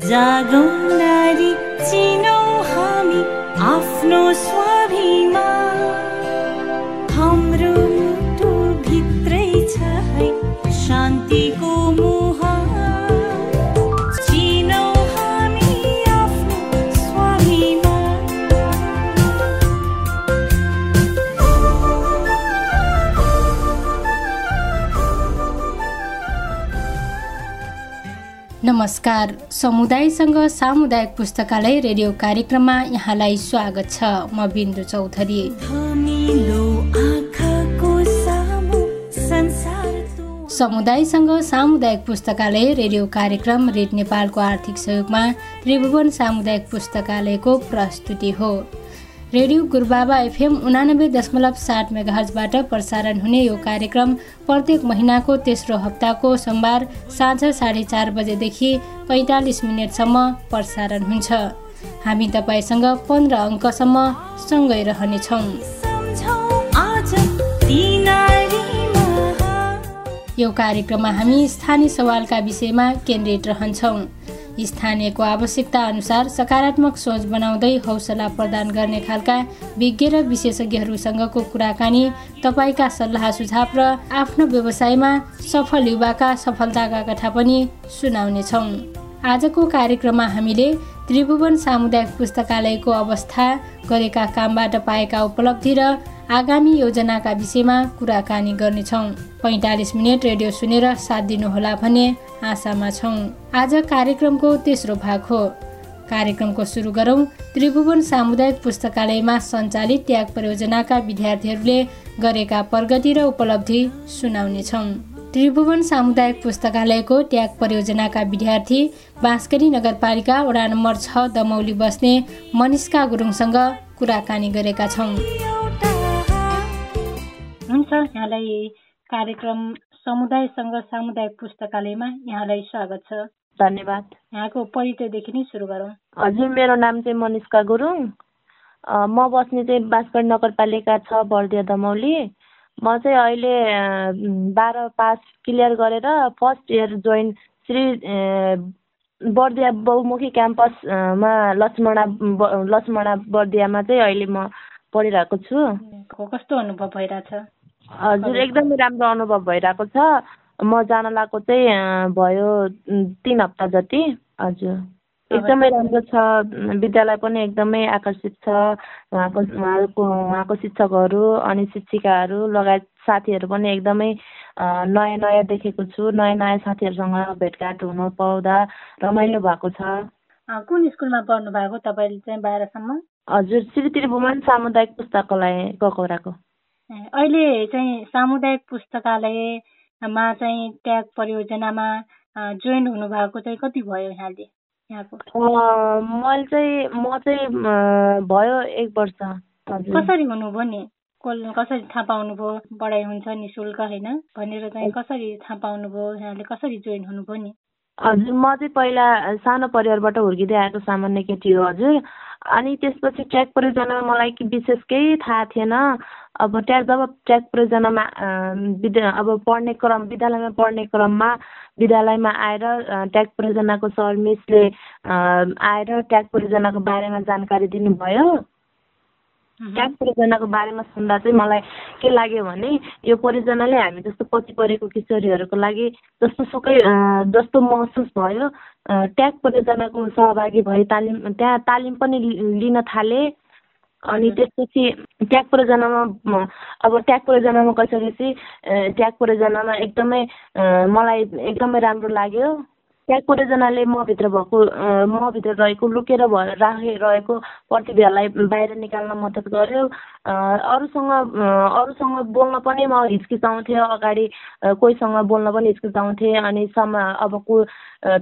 जागौँ नारी चिनौ हामी आफ्नो स्वाभिमान। नमस्कार। समुदायसँग सामुदायिक पुस्तकालय रेडियो कार्यक्रममा यहाँलाई स्वागत छ। म बिन्दु चौधरी। समुदायसँग सामुदायिक पुस्तकालय रेडियो कार्यक्रम रेड नेपालको आर्थिक सहयोगमा त्रिभुवन सामुदायिक पुस्तकालयको प्रस्तुति हो। रेडियो गुरुबाबा एफएम उनानब्बे दशमलव सात मेगाहजबाट प्रसारण हुने यो कार्यक्रम प्रत्येक महिनाको तेस्रो हप्ताको सोमबार साँझ साढे चार बजेदेखि पैँतालिस मिनटसम्म प्रसारण हुन्छ। हामी तपाईँसँग पन्ध्र अङ्कसम्म सँगै रहनेछौँ। यो कार्यक्रममा हामी स्थानीय सवालका विषयमा केन्द्रित रहन्छौँ। स्थानीयको आवश्यकता अनुसार सकारात्मक सोच बनाउँदै हौसला प्रदान गर्ने खालका विज्ञ र विशेषज्ञहरूसँगको कुराकानी तपाईँका सल्लाह सुझाव र आफ्नो व्यवसायमा सफल युवाका सफलताका कथा पनि सुनाउनेछौँ। आजको कार्यक्रममा हामीले त्रिभुवन सामुदायिक पुस्तकालयको अवस्था गरेका कामबाट पाएका उपलब्धि र आगामी योजनाका विषयमा कुराकानी गर्नेछौँ। पैँतालिस मिनट रेडियो सुनेर साथ दिनुहोला भन्ने आशामा छौँ। आज कार्यक्रमको तेस्रो भाग हो। कार्यक्रमको सुरु गरौँ। त्रिभुवन सामुदायिक पुस्तकालयमा सञ्चालित त्याग परियोजनाका विद्यार्थीहरूले गरेका प्रगति र उपलब्धि सुनाउनेछौँ। त्रिभुवन सामुदायिक पुस्तकालयको त्याग परियोजनाका विद्यार्थी बाँसकरी नगरपालिका वडा नम्बर छ दमौली बस्ने मनिष्का गुरुङसँग कुराकानी गरेका छौँ। हुन्छ यहाँलाई कार्यक्रम समुदायसँग सामुदायिक पुस्तकालयमा यहाँलाई स्वागत छ। धन्यवाद। यहाँको परिचयदेखि नै सुरु गरौँ। हजुर मेरो नाम चाहिँ मनिष्का गुरुङ। अ, म बस्ने चाहिँ बाँसगढ नगरपालिका छ बर्दिया दमौली। म चाहिँ अहिले बाह्र पास क्लियर गरेर first year join Shri Bardiya Bahumukhi campus a, मा लक्ष्मणा लक्ष्मणा बर्दियामा चाहिँ अहिले म पढिरहेको छु। को- कस्तो अनुभव भइरहेछ? हजुर एकदमै राम्रो अनुभव भइरहेको छ। म जान लगाएको चाहिँ भयो तिन हप्ता जति। हजुर। एकदमै राम्रो छ। विद्यालय पनि एकदमै आकर्षित छ। उहाँको उहाँको उहाँको शिक्षकहरू अनि शिक्षिकाहरू लगायत साथीहरू पनि एकदमै नयाँ नयाँ देखेको छु। नयाँ नयाँ साथीहरूसँग भेटघाट हुनु पाउँदा रमाइलो भएको छ। कुन स्कुलमा पढ्नु भएको तपाईँले चाहिँ बाह्रसम्म? हजुर श्री त्रिभुवन सामुदायिक पुस्तकालय ए, अहिले चाहिँ सामुदायिक पुस्तकालयमा चाहिँ ट्याग परियोजनामा जोइन हुनुभएको चाहिँ कति भयो यहाँले? यहाँको? मैले चाहिँ म चाहिँ भयो एक वर्ष। कसरी हुनुभयो नि? कसरी थाहा पाउनुभयो पढाइ हुन्छ नि शुल्क होइन? भनेर चाहिँ कसरी थाहा पाउनुभयो यहाँले कसरी जोइन हुनुभयो नि? हजुर म चाहिँ पहिला सानो परिवारबाट हुर्किँदै आएको सामान्य केटी हो हजुर। अनि त्यसपछि ट्र्याक परियोजनामा मलाई कि विशेष केही थाहा थिएन। अब ट्याग जब ट्र्याक परियोजनामा विद्या अब पढ्ने क्रम विद्यालयमा पढ्ने क्रममा विद्यालयमा आएर ट्याग परियोजनाको सर मिसले आएर ट्याग परियोजनाको बारेमा जानकारी दिनुभयो। ट्याग परियोजनाको बारेमा सुन्दा चाहिँ मलाई के लाग्यो भने यो परियोजनाले हामी जस्तो पछि परेको किशोरीहरूको लागि जस्तो सुकै जस्तो महसुस भयो ट्याग परियोजनाको सहभागी भए तालिम त्यहाँ तालिम पनि लिन थालेँ। अनि त्यसपछि ट्याग परियोजनामा अब ट्याग परियोजनामा गइसकेपछि ट्याग परियोजनामा एकदमै मलाई एकदमै राम्रो लाग्यो। ट्याग परियोजनाले मभित्र भएको मभित्र रहेको लुकेर भएर राखिरहेको प्रतिभालाई बाहिर निकाल्न मद्दत गर्यो। अँ, अरूसँग अरूसँग बोल्न पनि म हिचकिचाउँथेँ अगाडि कोहीसँग बोल्न पनि हिचकिचाउँथेँ अनि सम अब को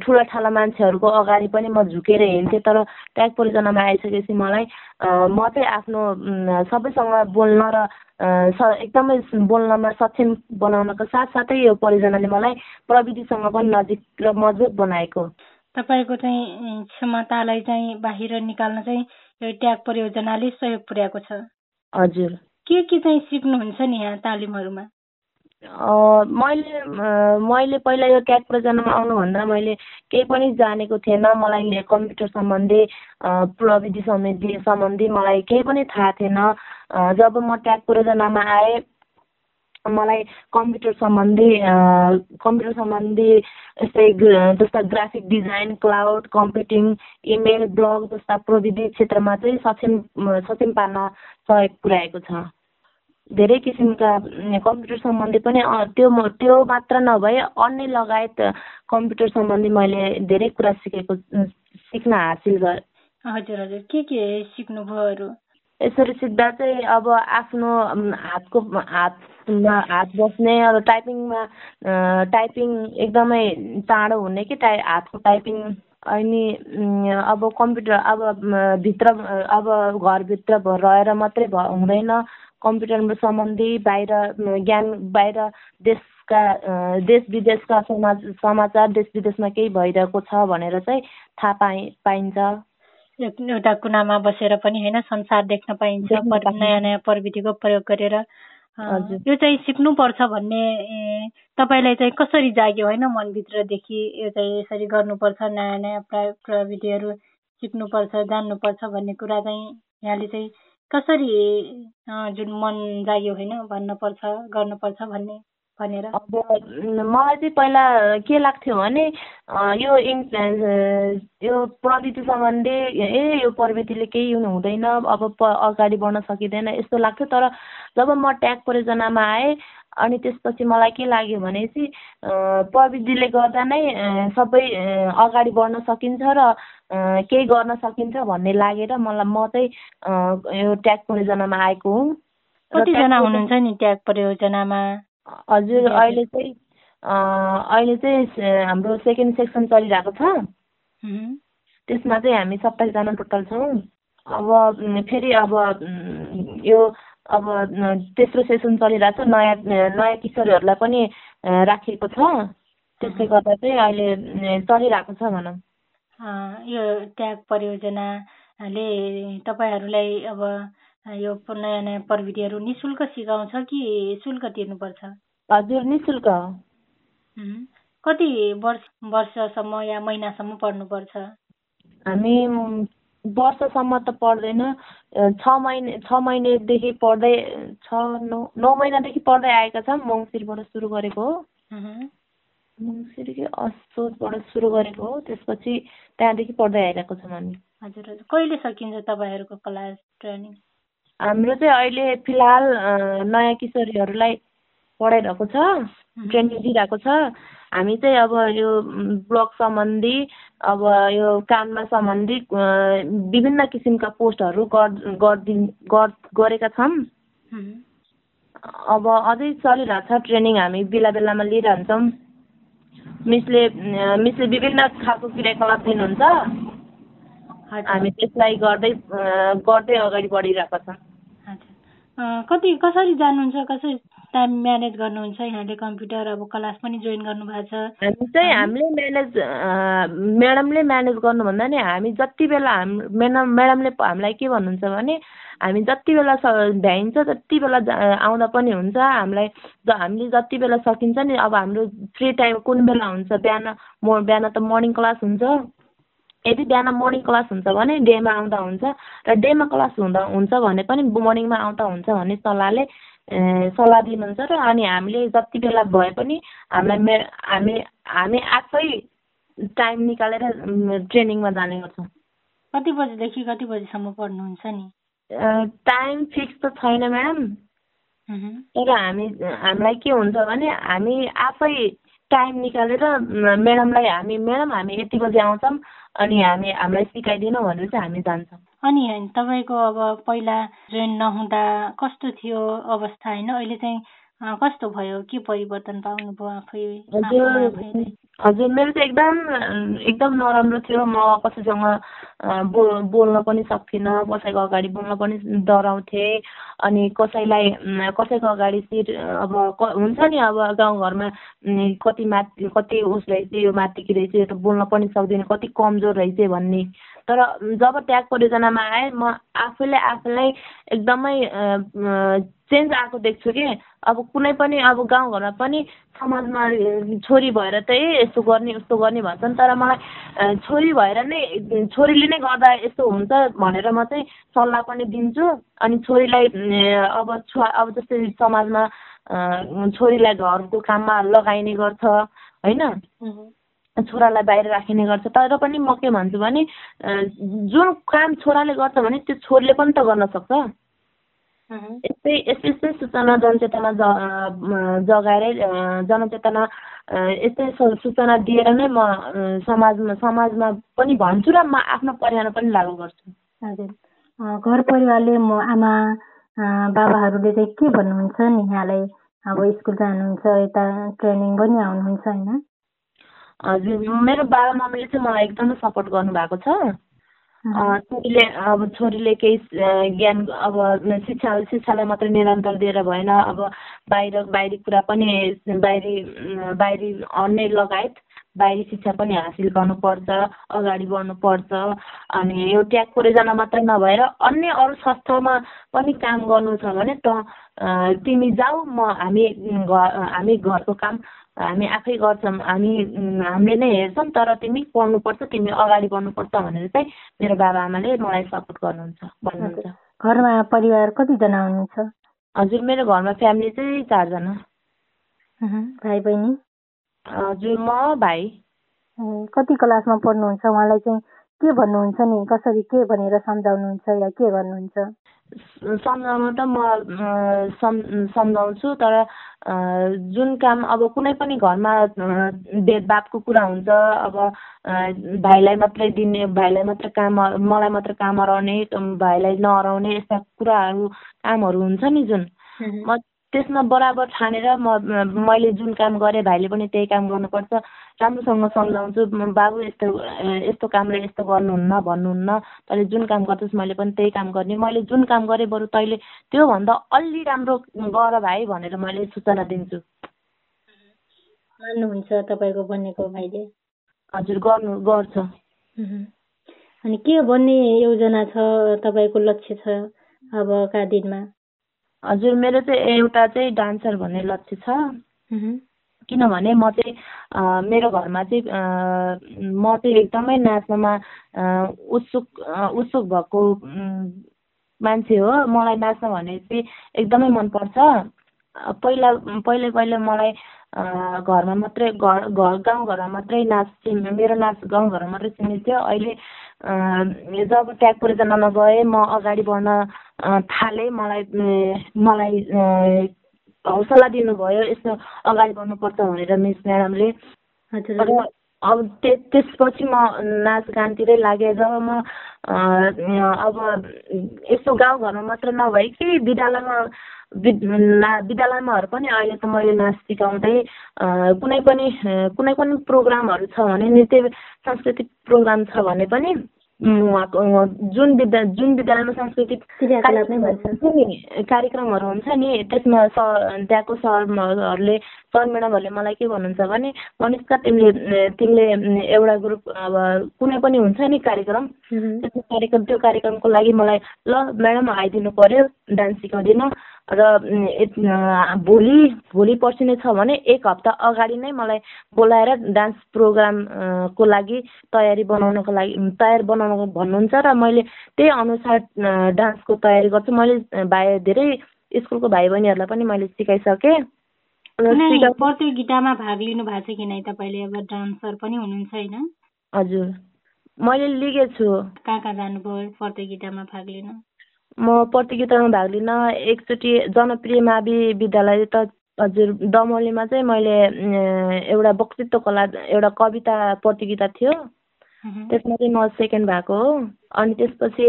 ठुला ठाला मान्छेहरूको अगाडि पनि म झुकेर हिँड्थेँ। तर ट्याग परियोजनामा आइसकेपछि मलाई म चाहिँ आफ्नो सबैसँग बोल्न र एकदमै बोल्नमा सक्षम बनाउनको साथसाथै यो परियोजनाले मलाई प्रविधिसँग पनि नजिक र मजबुत बनाएको। तपाईँको चाहिँ क्षमतालाई चाहिँ बाहिर निकाल्न चाहिँ यो ट्याग परियोजनाले सहयोग पुर्याएको छ। हजुर। के के चाहिँ सिक्नुहुन्छ नि यहाँ तालिमहरूमा? मैले मैले पहिला यो ट्याग प्रयोजनमा आउनुभन्दा मैले केही पनि जानेको थिएन। मलाई कम्प्युटर सम्बन्धी प्रविधि सम्बन्धी सम्बन्धी मलाई केही पनि थाहा थिएन। जब म ट्याग प्रयोजनामा आएँ मलाई कम्प्युटर सम्बन्धी कम्प्युटर सम्बन्धी यस्तै जस्ता graphic design cloud computing email blog जस्ता प्रविधि क्षेत्रमा चाहिँ सक्षम सक्षम पार्न सहयोग पुर्याएको छ। धेरै किसिमका कम्प्युटर सम्बन्धी पनि त्यो म त्यो मात्र नभए अन्य लगायत कम्प्युटर सम्बन्धी मैले धेरै कुरा सिकेको सिक्न हासिल गरेँ हजुर हजुर। के के सिक्नुभयोहरू यसरी सिक्दा चाहिँ अब आफ्नो हातको हातमा हात बस्ने अब टाइपिङमा टाइपिङ एकदमै चाँडो हुने कि टाइ हातको टाइपिङ अनि अब कम्प्युटर अब भित्र अब घरभित्र रहेर मात्रै भ हुँदैन। कम्प्युटर सम्बन्धी बाहिर ज्ञान बाहिर देशका देश विदेशका समाज समाचार देश विदेशमा केही भइरहेको छ भनेर चाहिँ थाहा पाइ पाइन्छ एउटा कुनामा बसेर पनि होइन संसार देख्न पाइन्छ। नयाँ नयाँ प्रविधिको प्रयोग गरेर। यो चाहिँ सिक्नुपर्छ भन्ने तपाईँलाई चाहिँ कसरी जाग्यो होइन मनभित्रदेखि यो चाहिँ यसरी गर्नुपर्छ नयाँ नयाँ प्र प्रविधिहरू सिक्नुपर्छ जान्नुपर्छ भन्ने कुरा चाहिँ यहाँले चाहिँ कसरी जुन मन जाग्यो होइन भन्नुपर्छ गर्नुपर्छ भन्ने भनेर? अब मलाई चाहिँ पहिला के लाग्थ्यो भने यो यो प्रविधि सम्बन्धी ए यो प्रविधिले केही हुनु हुँदैन अब अगाडि बढ्न सकिँदैन यस्तो लाग्थ्यो। तर जब म ट्याग परियोजनामा आएँ अनि त्यसपछि मलाई के लाग्यो भनेपछि अँ, प्रविधिले गर्दा नै सबै अगाडि बढ्न सकिन्छ र केही गर्न सकिन्छ भन्ने लागेर मलाई म चाहिँ यो ट्याग परियोजनामा आएको हुँ। कतिजना हुनुहुन्छ नि ट्याग परियोजनामा? हजुर। अहिले चाहिँ अहिले चाहिँ हाम्रो सेकेन्ड सेक्सन चलिरहेको छ। त्यसमा चाहिँ हामी सत्ताइसजना टोटल छौँ। अब फेरि अब यो अब तेस्रो सेसन चलिरहेको छ नयाँ नयाँ किशोरीहरूलाई पनि राखिएको छ। त्यसले गर्दा चाहिँ अहिले चलिरहेको छ भनौँ। यो ट्याग परियोजनाले तपाईँहरूलाई अब यो नयाँ नयाँ प्रविधिहरू नि शुल्क सिकाउँछ कि शुल्क तिर्नुपर्छ? हजुर नि शुल्क हो। कति वर्ष वर्षसम्म या महिनासम्म पढ्नुपर्छ हामी वर्षसम्म त पढ्दैन अ, छ महिने छ महिनेदेखि पढ्दै छ नौ नौ महिनादेखि पढ्दै आएका छौँ मङ्सिरबाट सुरु गरेको हो। उम्, मङ्सिर कि असोजबाट सुरु गरेको हो। त्यसपछि त्यहाँदेखि पढ्दै आइरहेको छौँ हामी। हजुर हजुर। कहिले सकिन्छ तपाईँहरूको क्लास ट्रेनिङ? हाम्रो चाहिँ अहिले फिलहाल नयाँ किशोरीहरूलाई पढाइरहेको छ ट्रेनिङ दिइरहेको छ। हामी चाहिँ अब यो ब्लग सम्बन्धी अब यो काममा सम्बन्धी विभिन्न किसिमका पोस्टहरू गर् गरिदिन् गर् गरेका छौँ। अब अझै चलिरहेको छ ट्रेनिङ हामी बेला बेलामा लिइरहन्छौँ। मिसले मिसले विभिन्न खालको क्रियाकलाप दिनुहुन्छ। हामी त्यसलाई गर्दै गर्दै अगाडि बढिरहेको छ। कति कसरी जानुहुन्छ कसरी टाइम म्यानेज गर्नुहुन्छ यहाँले कम्प्युटर अब क्लास पनि जोइन गर्नुभएको छ। हामी चाहिँ हामीले म्यानेज म्याडमले म्यानेज गर्नुभन्दा नि हामी जति बेला हाम म्याडम म्याडमले हामीलाई के भन्नुहुन्छ भने हामी जति बेला स भ्याइन्छ जति बेला आउँदा पनि हुन्छ हामीलाई हामीले जति बेला सकिन्छ नि अब हाम्रो फ्री टाइम कुन बेला हुन्छ बिहान म बिहान त मर्निङ क्लास हुन्छ। यदि बिहान मर्निङ क्लास हुन्छ भने डेमा आउँदा हुन्छ र डेमा क्लास हुँदा हुन्छ भने पनि मर्निङमा आउँदा हुन्छ भन्ने सल्लाहले ए, सल्लाह दिनुहुन्छ र अनि हामीले जति बेला भए पनि हामीलाई मे हामी हामी आफै टाइम निकालेर ट्रेनिङमा जाने गर्छौँ। कति बजीदेखि कति बजीसम्म पढ्नुहुन्छ नि? टाइम फिक्स त छैन म्याडम तर हामी हामीलाई के हुन्छ भने हामी आफै टाइम निकालेर म्याडमलाई हामी म्याडम हामी यति बजी आउँछौँ अनि हामी हामीलाई सिकाइदिनु भनेर चाहिँ हामी जान्छौँ। अनि तपाईँको अब पहिला जोइन नहुँदा कस्तो थियो अवस्था? होइन अहिले चाहिँ कस्तो भयो? के परिवर्तन पाउनुभयो आफै? हजुर। मेरो चाहिँ एकदम एकदम नराम्रो थियो। म कसैसँग बो बोल्न पनि सक्थिनँ कसैको अगाडि बोल्न पनि डराउँथेँ। अनि कसैलाई कसैको अगाडि सिट अब हुन्छ नि अब गाउँघरमा कति माथि कति उस रहेछ यो माथिकी रहेछ यो त बोल्न पनि सक्दैन कति कमजोर रहेछ भन्ने। तर जब ट्याग परियोजनामा आएँ म आफूले आफूलाई एकदमै चेन्ज आएको देख्छु कि। अब कुनै पनि अब गाउँघरमा पनि समाजमा छोरी भएर चाहिँ यस्तो गर्ने उस्तो गर्ने भन्छन् तर मलाई छोरी भएर नै छोरीले नै गर्दा यस्तो हुन्छ भनेर म चाहिँ सल्लाह पनि दिन्छु। अनि छोरीलाई अब छुवा अब जस्तै समाजमा छोरीलाई घरको काममा लगाइने गर्छ होइन? छोरालाई बाहिर राखिने गर्छ। तर पनि म के भन्छु भने जुन काम छोराले गर्छ भने त्यो छोरीले पनि त गर्न सक्छ। यस्तै यस्तै यस्तै सूचना जनचेतना जगाएरै जनचेतना यस्तै सूचना दिएर नै म समाजमा समाजमा पनि भन्छु र म आफ्नो परिवारमा पनि लागु गर्छु। हजुर। घर परिवारले म आमा बाबाहरूले चाहिँ के भन्नुहुन्छ नि यहाँलाई? अब स्कुल जानुहुन्छ यता ट्रेनिङ पनि आउनुहुन्छ होइन? हजुर मेरो बाबा मम्मीले चाहिँ मलाई एकदमै सपोर्ट गर्नुभएको छ। छोरीले अब छोरीले केही ज्ञान अब शिक्षा शिक्षालाई मात्रै निरन्तर दिएर भएन अब बाहिर बाहिरी कुरा पनि बाहिरी बाहिरी अन्य लगायत बाहिरी शिक्षा पनि हासिल गर्नुपर्छ अगाडि बढ्नुपर्छ अनि यो ट्याग परियोजना मात्रै नभएर अन्य अरू संस्थामा पनि काम गर्नु छ भने त तिमी जाऊ म हामी घर हामी घरको काम हामी आफै गर्छौँ। हामी हामीले नै हेर्छौँ तर तिमी पढ्नुपर्छ तिमी अगाडि बढ्नुपर्छ भनेर चाहिँ मेरो बाबा आमाले मलाई सपोर्ट गर्नुहुन्छ भन्नुहुन्छ। घरमा परिवार कतिजना हुनुहुन्छ? हजुर मेरो घरमा फ्यामिली चाहिँ चारजना। भाइ बहिनी हजुर म भाइ। कति क्लासमा पढ्नुहुन्छ? उहाँलाई चाहिँ के भन्नुहुन्छ नि? कसरी के भनेर सम्झाउनुहुन्छ या के गर्नुहुन्छ? सम्झाउनु त म सम्झाउँछु तर जुन काम अब कुनै पनि घरमा भेदभावको कुरा हुन्छ अब भाइलाई मात्रै दिने भाइलाई मात्रै काम मलाई मात्रै काम हराउने भाइलाई नहराउने यस्ता कुराहरू कामहरू हुन्छ नि जुन। म त्यसमा बराबर ठानेर म मैले जुन काम गरेँ भाइले पनि त्यही काम गर्नुपर्छ। राम्रोसँग सम्झाउँछु बाबु यस्तो यस्तो कामले यस्तो गर्नुहुन्न भन्नुहुन्न। तैँले जुन काम गर्छस् मैले पनि त्यही काम गर्ने। मैले जुन काम गरेँ बरु तैँले त्योभन्दा अलि राम्रो गर भाइ भनेर मैले सूचना दिन्छु। मान्नुहुन्छ तपाईँको बनेको भाइले? हजुर गर्नु गर्छ। अनि के भन्ने योजना छ? तपाईँको लक्ष्य छ अबका दिनमा? हजुर मेरो चाहिँ एउटा चाहिँ डान्सर भन्ने लक्ष्य छ। किनभने म चाहिँ मेरो घरमा चाहिँ म चाहिँ एकदमै नाच्नमा उत्सुक उत्सुक भएको मान्छे हो। मलाई नाच्न भने चाहिँ एकदमै मनपर्छ। पहिला पहिला पहिला मलाई घरमा मात्रै घर घर गाउँघरमा मात्रै नाच मेरो नाच गाउँघरमा मात्रै चिनिन्थ्यो थियो। अहिले जब ट्याग परियोजनामा गएँ म अगाडि बढ्न थालेँ मलाई मलाई हौसला दिनुभयो यस्तो अगाडि बढ्नुपर्छ भनेर मिस म्याडमले। अब त्यसपछि म नाचगानतिरै लागेँ। जब म अब यस्तो गाउँघरमा मात्र नभए विद्यालयमा विद्यालयमाहरू पनि अहिले त मैले नाच सिकाउँदै कुनै पनि कुनै पनि प्रोग्रामहरू छ भने नृत्य सांस्कृतिक प्रोग्राम छ भने पनि उहाँको जुन विद्या जुन विद्यालयमा सांस्कृतिक कार्यक्रमहरू हुन्छ नि त्यसमा सर त्यहाँको सरहरूले सर म्याडमहरूले मलाई के भन्नुहुन्छ भने मनिषका तिमीले तिमीले एउटा ग्रुप अब कुनै पनि हुन्छ नि कार्यक्रम त्यो कार्यक्रम त्यो कार्यक्रमको लागि मलाई ल म्याडम आइदिनु पऱ्यो डान्स सिकाइदिनु र भोलि भोलि पर्सि नै छ भने एक हप्ता अगाडि नै मलाई बोलाएर डान्स प्रोग्रामको लागि तयारी बनाउनको लागि तयार बनाउनु भन्नुहुन्छ र मैले त्यही अनुसार डान्सको तयारी गर्छु। मैले भाइ धेरै स्कुलको भाइ बहिनीहरूलाई पनि मैले सिकाइसकेँ। प्रतियोगितामा भाग लिनु भएको छ कि नै तपाईँले? अब डान्सर पनि हुनुहुन्छ होइन? हजुर। मैले लिगेको छु। कहाँ कहाँ जानुभयो प्रतियोगितामा भाग लिनु? म प्रतियोगितामा भाग लिन एकचोटि जनप्रिय मावि विद्यालय त हजुर दमौलीमा चाहिँ मैले एउटा वक्तृत्व कला एउटा कविता प्रतियोगिता थियो। त्यसमा चाहिँ म सेकेन्ड भएको हो। अनि त्यसपछि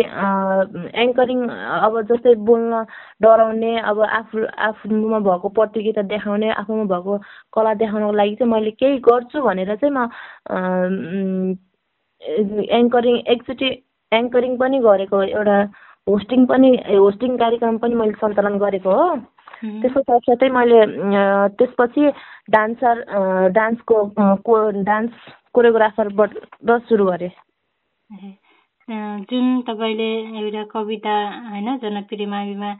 एङ्करिङ अब जस्तै बोल्न डराउने अब आफू आफूमा भएको प्रतियोगिता देखाउने आफूमा भएको कला देखाउनको लागि चाहिँ मैले केही गर्छु भनेर चाहिँ म एङ्करिङ एकचोटि एङ्करिङ पनि गरेको एउटा होस्टिङ पनि होस्टिङ कार्यक्रम पनि मैले सञ्चालन गरेको हो। त्यसको साथसाथै मैले त्यसपछि डान्सर डान्सको को डान्स कोरियोग्राफरबाट सुरु गरेँ। जुन तपाईँले एउटा कविता होइन जनप्रिय माविमा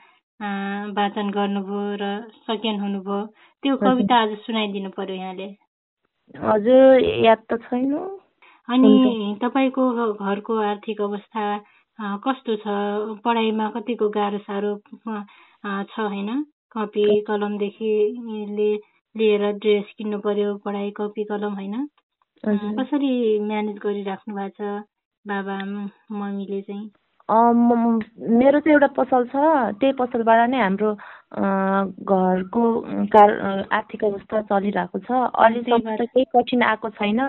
वाचन गर्नुभयो र सकियन हुनुभयो त्यो कविता आज सुनाइदिनु पर्यो यहाँले। हजुर याद त छैन। अनि तपाईँको घरको आर्थिक अवस्था कस्तो छ? पढाइमा कतिको गाह्रो साह्रो छ होइन? कपी कलमदेखि लिएर ड्रेस किन्नु पर्यो पढाइ कपी कलम होइन? कसरी म्यानेज गरिराख्नु भएको छ बाबा मम्मीले चाहिँ? मेरो चाहिँ एउटा पसल छ। त्यही पसलबाट नै हाम्रो घरको कार आर्थिक अवस्था चलिरहेको छ। अहिलेसम्म त केही कठिन आएको छैन।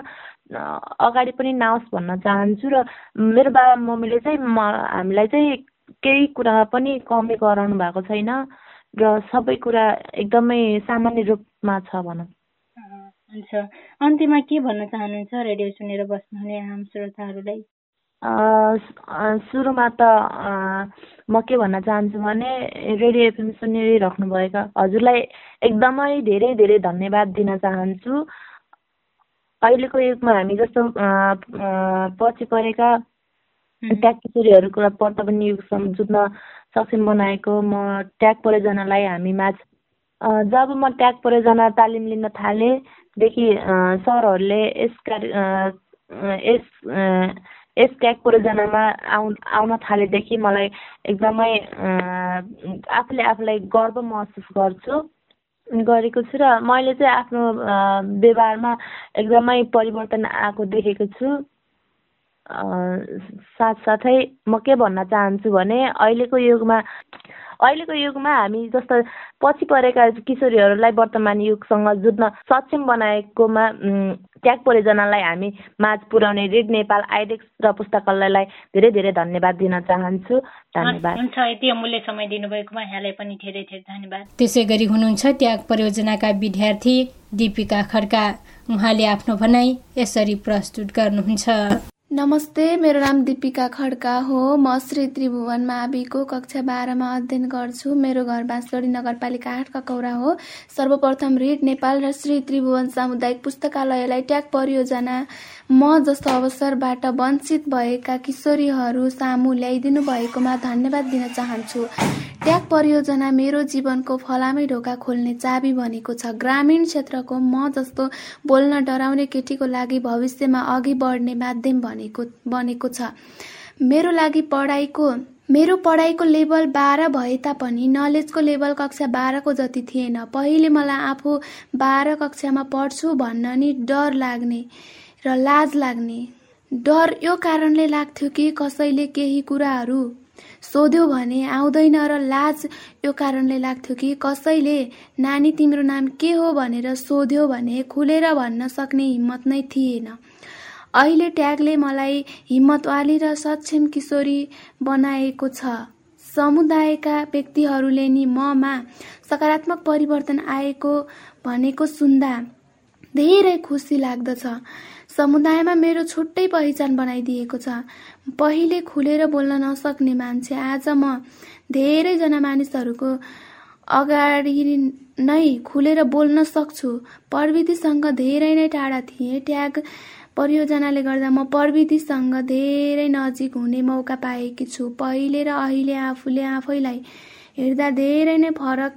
अगाडि पनि नआओस् भन्न चाहन्छु र मेरो बाबा मम्मीले चाहिँ म हामीलाई चाहिँ केही कुरामा पनि कमी गराउनु भएको छैन र सबै कुरा एकदमै सामान्य रूपमा छ भनौँ। हुन्छ। अन्त्यमा के भन्न चाहनुहुन्छ रेडियो सुनेर बस्नुहुने आम श्रोताहरूलाई? सुरुमा त म के भन्न चाहन्छु भने रेडियो एफएम सुनिरहनुभएका हजुरलाई एकदमै धेरै धेरै धन्यवाद दिन चाहन्छु। अहिलेको युगमा हामी जस्तो पछि परेका ट्याग किशोरीहरूको वर्तमान युगसँग जुत्न सक्षम बनाएको म ट्याग परियोजनालाई हामी माझ जब म ट्याग परियोजना तालिम लिन थालेदेखि सरहरूले यस कार्य यस यस ट्याग परियोजनामा आउ आउन थालेदेखि मलाई एकदमै आफूले आफूलाई गर्व महसुस गर्छु। गरेको छु र मैले चाहिँ आफ्नो व्यवहारमा एकदमै परिवर्तन आएको देखेको छु। साथसाथै म के भन्न चाहन्छु भने अहिलेको युगमा अहिलेको युगमा हामी जस्तो पछि परेका किशोरीहरूलाई वर्तमान युगसँग जुझ्न सक्षम बनाएकोमा ट्याग परियोजनालाई हामी माझ पुर्याउने रिड नेपाल आइडेक्स र पुस्तकालयलाई धेरै धेरै धन्यवाद दिन चाहन्छु। धन्यवाद। हुन्छ यति अमूल्य समय दिनुभएकोमा यहाँलाई पनि धेरै धेरै धन्यवाद। त्यसै गरी हुनुहुन्छ ट्याग परियोजनाका विद्यार्थी दिपिका खड्का। उहाँले आफ्नो भनाइ यसरी प्रस्तुत गर्नुहुन्छ। नमस्ते मेरो नाम दिपिका खड्का हो। म श्री त्रिभुवन माविको कक्षा बाह्रमा अध्ययन गर्छु। मेरो घर बाँसगढी नगरपालिका आठ ककौरा हो। सर्वप्रथम रिड नेपाल र श्री त्रिभुवन सामुदायिक पुस्तकालयलाई ट्याग परियोजना। म जस्तो अवसरबाट वञ्चित भएका किशोरीहरू सामु ल्याइदिनु भएकोमा धन्यवाद दिन चाहन्छु। ट्याग परियोजना मेरो जीवनको फलामै ढोका खोल्ने चाबी बनेको छ। ग्रामीण क्षेत्रको म जस्तो बोल्न डराउने केटीको लागि भविष्यमा अघि बढ्ने माध्यम बनेको बनेको छ। मेरो लागि पढाइको मेरो पढाइको लेभल बाह्र भए तापनि नलेजको लेभल कक्षा बाह्रको जति थिएन। पहिले मलाई आफू बाह्र कक्षामा पढ्छु भन्न नि डर लाग्ने र लाज लाग्ने। डर यो कारणले लाग्थ्यो कि कसैले केही कुराहरू सोध्यो भने आउँदैन र लाज यो कारणले लाग्थ्यो कि कसैले नानी तिम्रो नाम के हो? भनेर सोध्यो भने खुलेर भन्न सक्ने हिम्मत नै थिएन। अहिले ट्यागले मलाई हिम्मतवाली र सक्षम किशोरी बनाएको छ। समुदायका व्यक्तिहरूले नि ममा सकारात्मक परिवर्तन आएको भनेको सुन्दा धेरै खुसी लाग्दछ। समुदायमा मेरो छुट्टै पहिचान बनाइदिएको छ। पहिले खुलेर बोल्न नसक्ने मान्छे आज म धेरैजना मानिसहरूको अगाडि नै खुलेर बोल्न सक्छु। प्रविधिसँग धेरै नै टाढा थिएँ। ट्याग परियोजनाले गर्दा म प्रविधिसँग धेरै नजिक हुने मौका पाएकी छु। पहिले र अहिले आफूले आफैलाई हेर्दा धेरै नै फरक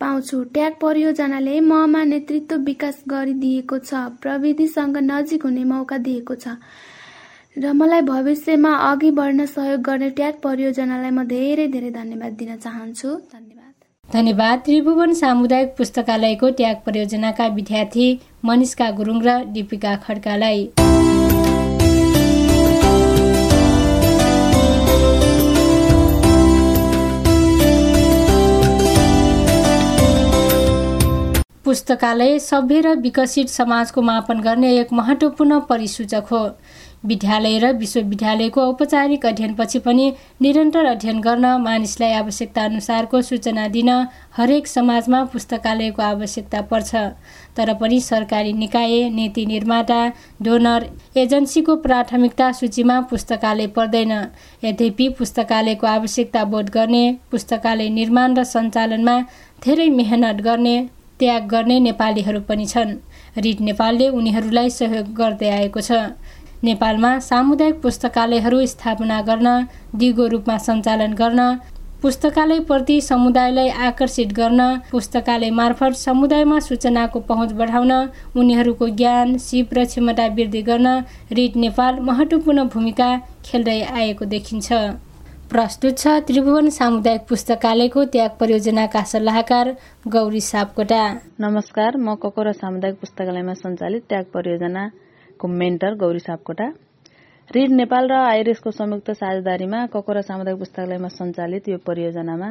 पाउँछु। ट्याग परियोजनाले ममा नेतृत्व विकास गरिदिएको छ। प्रविधिसँग नजिक हुने मौका दिएको छ। र मलाई भविष्यमा अघि बढ्न सहयोग गर्ने ट्याग परियोजनालाई म धेरै धेरै धन्यवाद दिन चाहन्छु। धन्यवाद। धन्यवाद। त्रिभुवन सामुदायिक पुस्तकालयको ट्याग परियोजनाका विद्यार्थी मनिष्का गुरुङ र दिपिका खड्कालाई। पुस्तकालय सभ्य र विकसित समाजको मापन गर्ने एक महत्त्वपूर्ण परिसूचक हो। विद्यालय र विश्वविद्यालयको औपचारिक अध्ययनपछि पनि निरन्तर अध्ययन गर्न मानिसलाई आवश्यकता अनुसारको सूचना दिन हरेक समाजमा पुस्तकालयको आवश्यकता पर्छ। तर पनि सरकारी निकाय नीति निर्माता डोनर एजेन्सीको प्राथमिकता सूचीमा पुस्तकालय पर्दैन। यद्यपि पुस्तकालयको आवश्यकता बोध गर्ने पुस्तकालय निर्माण र सञ्चालनमा धेरै मेहनत गर्ने त्याग गर्ने नेपालीहरू पनि छन्। रिड नेपालले उनीहरूलाई सहयोग गर्दै आएको छ। नेपालमा सामुदायिक पुस्तकालयहरू स्थापना गर्न दिगो रूपमा सञ्चालन गर्न पुस्तकालयप्रति समुदायलाई आकर्षित गर्न पुस्तकालय मार्फत समुदायमा सूचनाको पहुँच बढाउन उनीहरूको ज्ञान सिप र क्षमता वृद्धि गर्न रिड नेपाल महत्त्वपूर्ण भूमिका खेल्दै आएको देखिन्छ। प्रस्तुत छ त्रिभुवन सामुदायिक पुस्तकालयको त्याग परियोजनाका सल्लाहकार गौरी सापकोटा। नमस्कार म ककोरा सामुदायिक पुस्तकालयमा सञ्चालित त्याग परियोजनाको मेन्टर गौरी सापकोटा। रिड नेपाल र आइरिसको संयुक्त साझेदारीमा ककोरा सामुदायिक पुस्तकालयमा सञ्चालित यो परियोजनामा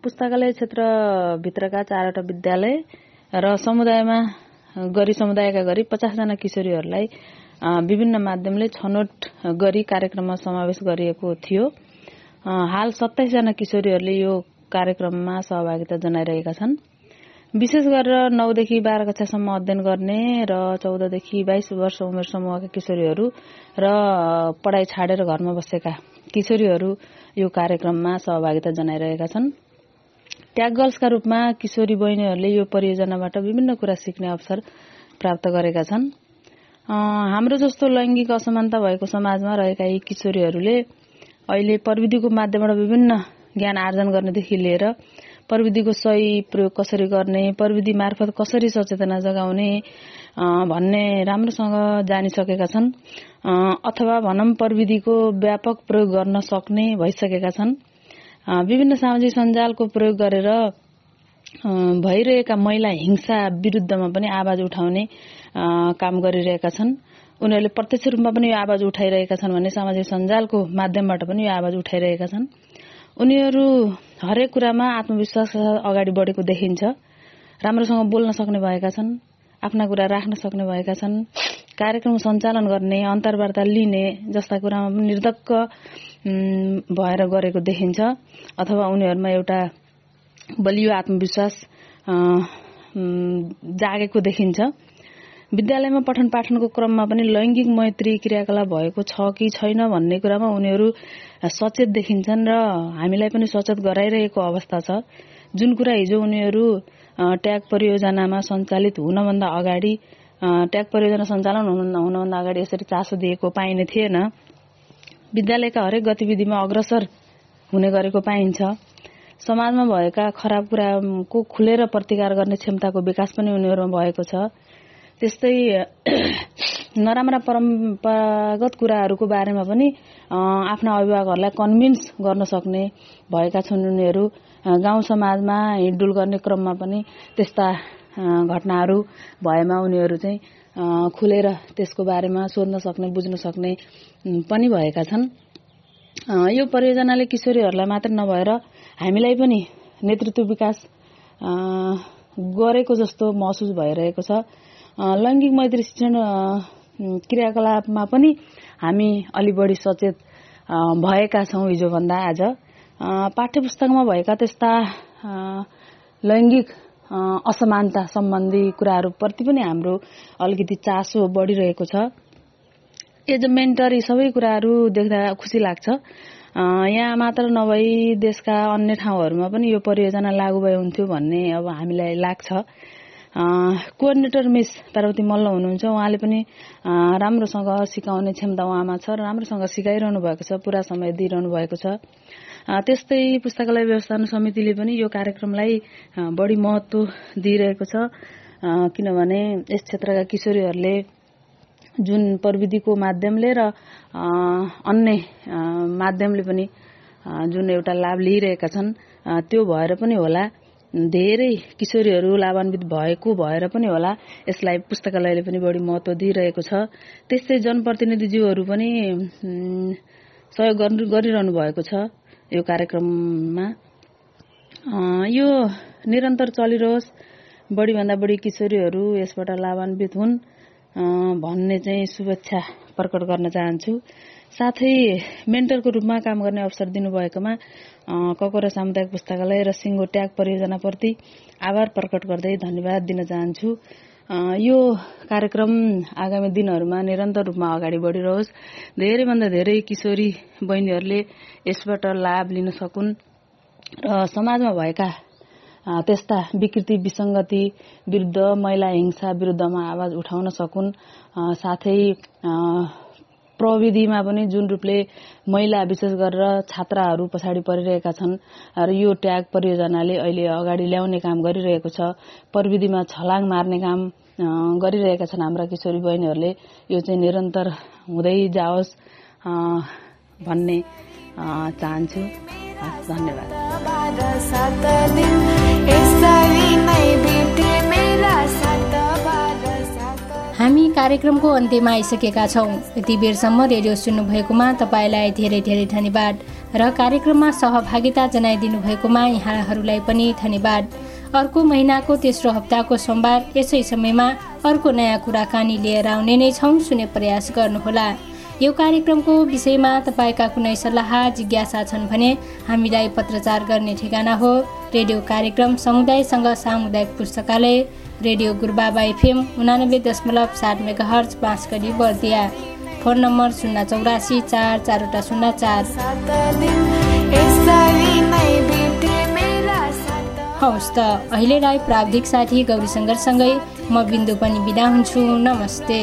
पुस्तकालय क्षेत्रभित्रका चारवटा विद्यालय र समुदायमा गरी समुदायका गरी पचासजना किशोरीहरूलाई विभिन्न माध्यमले छनौट गरी कार्यक्रममा समावेश गरिएको थियो। हाल सत्ताइसजना किशोरीहरूले यो कार्यक्रममा सहभागिता जनाइरहेका छन्। विशेष गरेर नौदेखि बाह्र कक्षासम्म अध्ययन गर्ने र चौधदेखि बाइस वर्ष उमेर समूहका किशोरीहरू र पढाइ छाडेर घरमा बसेका किशोरीहरू यो कार्यक्रममा सहभागिता जनाइरहेका छन्। ट्याग गर्ल्सका रूपमा किशोरी बहिनीहरूले यो परियोजनाबाट विभिन्न कुरा सिक्ने अवसर प्राप्त गरेका छन्। हाम्रो जस्तो लैङ्गिक असमानता भएको समाजमा रहेका यी किशोरीहरूले अहिले प्रविधिको माध्यमबाट विभिन्न ज्ञान आर्जन गर्नेदेखि लिएर प्रविधिको सही प्रयोग कसरी गर्ने प्रविधि मार्फत कसरी सचेतना जगाउने भन्ने राम्रोसँग जानिसकेका छन्। अथवा भनौँ प्रविधिको व्यापक प्रयोग गर्न सक्ने भइसकेका छन्। विभिन्न सामाजिक सञ्जालको प्रयोग गरेर भइरहेका महिला हिंसा विरुद्धमा पनि आवाज उठाउने काम गरिरहेका छन्। उनीहरूले प्रत्यक्ष रूपमा पनि यो आवाज उठाइरहेका छन् भने सामाजिक सञ्जालको माध्यमबाट पनि यो आवाज उठाइरहेका छन्। उनीहरू हरेक कुरामा आत्मविश्वास अगाडि बढेको देखिन्छ। राम्रोसँग बोल्न सक्ने भएका छन् आफ्ना कुरा राख्न सक्ने भएका छन् कार्यक्रम सञ्चालन गर्ने अन्तर्वार्ता लिने जस्ता कुरामा पनि निर्धक्क भएर गरेको देखिन्छ। अथवा उनीहरूमा एउटा बलियो आत्मविश्वास जागेको देखिन्छ। विद्यालयमा पठन पाठनको क्रममा पनि लैङ्गिक मैत्री क्रियाकलाप भएको छ कि छैन भन्ने कुरामा उनीहरू सचेत देखिन्छन् र हामीलाई पनि सचेत गराइरहेको अवस्था छ। जुन कुरा हिजो उनीहरू ट्याग परियोजनामा सञ्चालित हुनभन्दा अगाडि ट्याग परियोजना सञ्चालन हुनभन्दा अगाडि यसरी चासो दिएको पाइने थिएन। विद्यालयका हरेक गतिविधिमा अग्रसर हुने गरेको पाइन्छ। समाजमा भएका खराब कुराको खुलेर प्रतिकार गर्ने क्षमताको विकास पनि उनीहरूमा भएको छ। त्यस्तै नराम्रा परम्परागत कुराहरूको बारेमा पनि आफ्ना अभिभावकहरूलाई कन्भिन्स गर्न सक्ने भएका छन् उनीहरू। गाउँ समाजमा हिँडडुल गर्ने क्रममा पनि त्यस्ता घटनाहरू भएमा उनीहरू चाहिँ खुलेर त्यसको बारेमा सोध्न सक्ने बुझ्न सक्ने पनि भएका छन्। यो परियोजनाले किशोरीहरूलाई मात्र नभएर हामीलाई पनि नेतृत्व विकास गरेको जस्तो महसुस भइरहेको छ। लैङ्गिक मैत्री शिक्षण क्रियाकलापमा पनि हामी अलि बढी सचेत भएका छौँ हिजोभन्दा आज। पाठ्य पुस्तकमा भएका त्यस्ता लैङ्गिक असमानता सम्बन्धी कुराहरूप्रति पनि हाम्रो अलिकति चासो बढिरहेको छ। एज अ सबै कुराहरू देख्दा खुसी लाग्छ। यहाँ मात्र नभई देशका अन्य ठाउँहरूमा पनि यो परियोजना लागू भए हुन्थ्यो भन्ने अब हामीलाई लाग्छ। कोअर्डिनेटर मिस पार्वती मल्ल हुनुहुन्छ। उहाँले पनि राम्रोसँग सिकाउने क्षमता उहाँमा छ र राम्रोसँग सिकाइरहनु भएको छ पुरा समय दिइरहनु भएको छ। त्यस्तै पुस्तकालय व्यवस्थापन समितिले पनि यो कार्यक्रमलाई बढी महत्व दिइरहेको छ। किनभने यस क्षेत्रका किशोरीहरूले जुन प्रविधिको माध्यमले र अन्य माध्यमले पनि जुन एउटा लाभ लिइरहेका छन् त्यो भएर पनि होला। धेरै किशोरीहरू लाभान्वित भएको भएर पनि होला यसलाई पुस्तकालयले पनि बढी महत्व दिइरहेको छ। त्यस्तै जनप्रतिनिधिज्यूहरू पनि सहयोग गरिरहनु भएको छ यो कार्यक्रममा। यो निरन्तर चलिरहोस् बढीभन्दा बढी किशोरीहरू यसबाट लाभान्वित हुन् भन्ने चाहिँ शुभेच्छा प्रकट गर्न चाहन्छु। साथै मेन्टरको रूपमा काम गर्ने अवसर दिनुभएकोमा ककोरा सामुदायिक पुस्तकालय र सिङ्गो ट्याग परियोजनाप्रति आभार प्रकट गर्दै धन्यवाद दिन चाहन्छु। यो कार्यक्रम आगामी दिनहरूमा निरन्तर रूपमा अगाडि बढिरहोस्। धेरैभन्दा धेरै किशोरी बहिनीहरूले यसबाट लाभ लिन सकुन् र समाजमा भएका त्यस्ता विकृति विसङ्गति विरुद्ध महिला हिंसा विरुद्धमा आवाज उठाउन सकुन्। साथै प्रविधिमा पनि जुन रूपले महिला विशेष गरेर छात्राहरू पछाडि परिरहेका छन् र यो ट्याग परियोजनाले अहिले अगाडि ल्याउने काम गरिरहेको छ प्रविधिमा छलाङ मार्ने काम गरिरहेका छन् हाम्रा किशोरी बहिनीहरूले यो चाहिँ निरन्तर हुँदै जाओस् भन्ने चाहन्छु। धन्यवाद। हामी कार्यक्रमको अन्त्यमा आइसकेका छौँ। यति बेरसम्म रेडियो सुन्नुभएकोमा तपाईँलाई धेरै धेरै धन्यवाद र कार्यक्रममा सहभागिता जनाइदिनु भएकोमा यहाँहरूलाई पनि धन्यवाद। अर्को महिनाको तेस्रो हप्ताको सोमबार यसै समयमा अर्को नयाँ कुराकानी लिएर आउने नै छौँ सुने प्रयास गर्नुहोला। यो कार्यक्रमको विषयमा तपाईँका कुनै सल्लाह जिज्ञासा छन् भने हामीलाई पत्रचार गर्ने ठेगाना हो। रेडियो कार्यक्रम समुदायसँग सामुदायिक पुस्तकालय रेडियो गुरुबाबा एफएम उनानब्बे दशमलव सात megahertz Banskadi Bardiya. Phone number शून्य चौरासी चार चारवटा शून्य चार। हवस् त अहिलेलाई प्राविधिक साथी गौरी सङ्गरसँगै म बिन्दु पनि बिदा हुन्छु। नमस्ते।